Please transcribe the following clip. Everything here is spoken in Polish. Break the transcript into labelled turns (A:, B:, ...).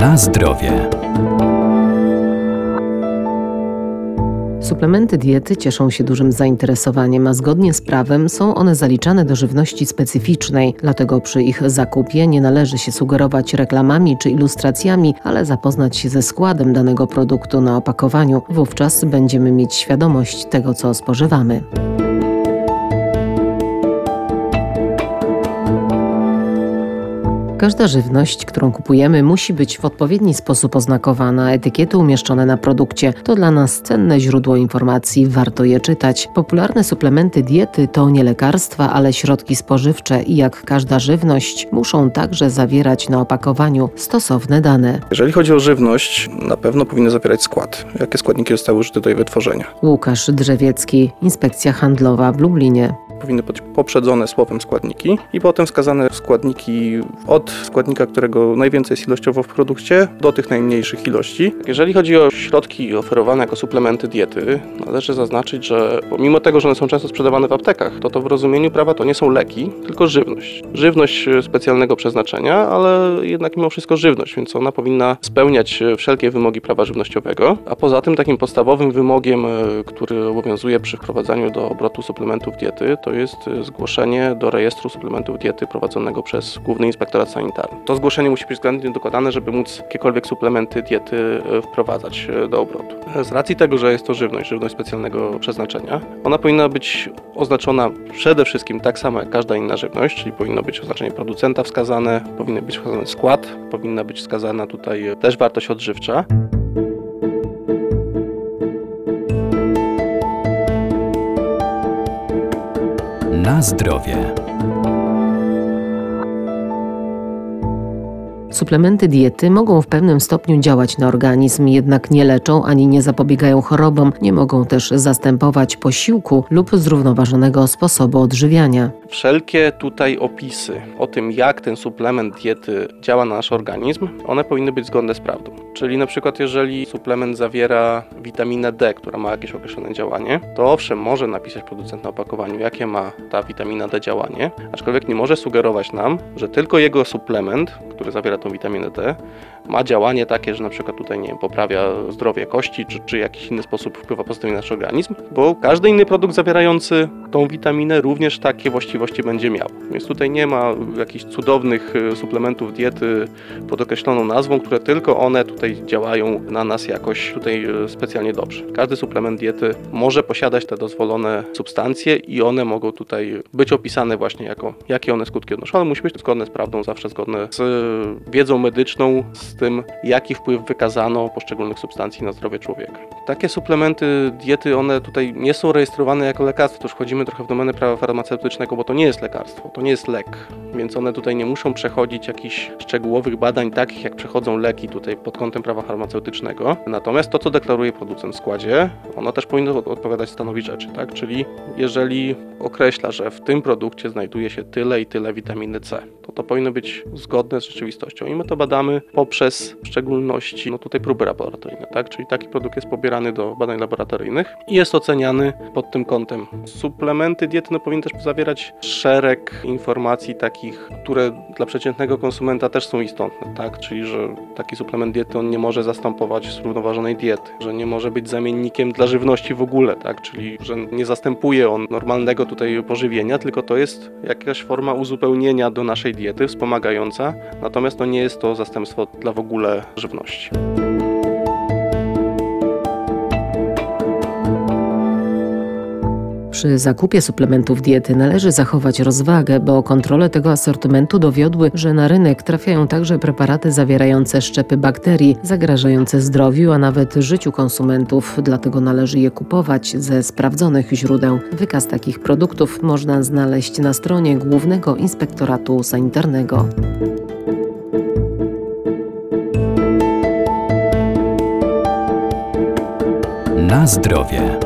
A: Na zdrowie. Suplementy diety cieszą się dużym zainteresowaniem, a zgodnie z prawem są one zaliczane do żywności specyficznej. Dlatego przy ich zakupie nie należy się sugerować reklamami czy ilustracjami, ale zapoznać się ze składem danego produktu na opakowaniu. Wówczas będziemy mieć świadomość tego, co spożywamy. Każda żywność, którą kupujemy, musi być w odpowiedni sposób oznakowana, etykiety umieszczone na produkcie. To dla nas cenne źródło informacji, warto je czytać. Popularne suplementy diety to nie lekarstwa, ale środki spożywcze i jak każda żywność, muszą także zawierać na opakowaniu stosowne dane.
B: Jeżeli chodzi o żywność, na pewno powinny zawierać skład. Jakie składniki zostały użyte do jej wytworzenia?
A: Łukasz Drzewiecki, Inspekcja Handlowa w Lublinie
B: powinny być poprzedzone słowem składniki i potem wskazane składniki od składnika, którego najwięcej jest ilościowo w produkcie, do tych najmniejszych ilości. Jeżeli chodzi o środki oferowane jako suplementy diety, należy zaznaczyć, że pomimo tego, że one są często sprzedawane w aptekach, to to w rozumieniu prawa to nie są leki, tylko żywność. Żywność specjalnego przeznaczenia, ale jednak mimo wszystko żywność, więc ona powinna spełniać wszelkie wymogi prawa żywnościowego. A poza tym takim podstawowym wymogiem, który obowiązuje przy wprowadzaniu do obrotu suplementów diety, to jest zgłoszenie do rejestru suplementów diety prowadzonego przez Główny Inspektorat Sanitarny. To zgłoszenie musi być względnie dokładane, żeby móc jakiekolwiek suplementy diety y, wprowadzać y, do obrotu. Z racji tego, że jest to żywność, żywność specjalnego przeznaczenia, ona powinna być oznaczona przede wszystkim tak samo jak każda inna żywność, czyli powinno być oznaczenie producenta wskazane, powinien być wskazany skład, powinna być wskazana tutaj też wartość odżywcza.
A: Na zdrowie. Suplementy diety mogą w pewnym stopniu działać na organizm, jednak nie leczą ani nie zapobiegają chorobom, nie mogą też zastępować posiłku lub zrównoważonego sposobu odżywiania.
B: Wszelkie tutaj opisy o tym, jak ten suplement diety działa na nasz organizm, one powinny być zgodne z prawdą. Czyli na przykład, jeżeli suplement zawiera witaminę D, która ma jakieś określone działanie, to owszem, może napisać producent na opakowaniu, jakie ma ta witamina D działanie, aczkolwiek nie może sugerować nam, że tylko jego suplement, który zawiera tą witaminę D, ma działanie takie, że na przykład tutaj nie wiem, poprawia zdrowie kości, czy, czy jakiś inny sposób wpływa pozytywnie na nasz organizm, bo każdy inny produkt zawierający tą witaminę również takie właściwości będzie miał. Więc tutaj nie ma jakichś cudownych y, suplementów diety pod określoną nazwą, które tylko one tutaj działają na nas jakoś tutaj y, specjalnie dobrze. Każdy suplement diety może posiadać te dozwolone substancje i one mogą tutaj być opisane właśnie jako jakie one skutki odnoszą, ale musi być zgodne z prawdą, zawsze zgodne z y, wiedzą medyczną, z tym jaki wpływ wykazano poszczególnych substancji na zdrowie człowieka. Takie suplementy diety, one tutaj nie są rejestrowane jako lekarstwo, to już wchodzimy trochę w domenę prawa farmaceutycznego, bo to nie jest lekarstwo, to nie jest lek, więc one tutaj nie muszą przechodzić jakichś szczegółowych badań, takich jak przechodzą leki tutaj pod kątem prawa farmaceutycznego. Natomiast to, co deklaruje producent w składzie, ono też powinno odpowiadać stanowi rzeczy, tak? Czyli jeżeli określa, że w tym produkcie znajduje się tyle i tyle witaminy C, to to powinno być zgodne z rzeczywistością i my to badamy poprzez w szczególności no tutaj próby laboratoryjne, tak? Czyli taki produkt jest pobierany do badań laboratoryjnych i jest oceniany pod tym kątem. Suplementy diety no, powinny też zawierać szereg informacji takich, które dla przeciętnego konsumenta też są istotne, tak? Czyli, że taki suplement diety on nie może zastępować zrównoważonej diety, że nie może być zamiennikiem dla żywności w ogóle, tak? Czyli, że nie zastępuje on normalnego tutaj pożywienia, tylko to jest jakaś forma uzupełnienia do naszej diety, wspomagająca, natomiast to nie jest to zastępstwo dla w ogóle żywności.
A: Przy zakupie suplementów diety należy zachować rozwagę, bo kontrole tego asortymentu dowiodły, że na rynek trafiają także preparaty zawierające szczepy bakterii, zagrażające zdrowiu, a nawet życiu konsumentów, dlatego należy je kupować ze sprawdzonych źródeł. Wykaz takich produktów można znaleźć na stronie Głównego Inspektoratu Sanitarnego. Na zdrowie.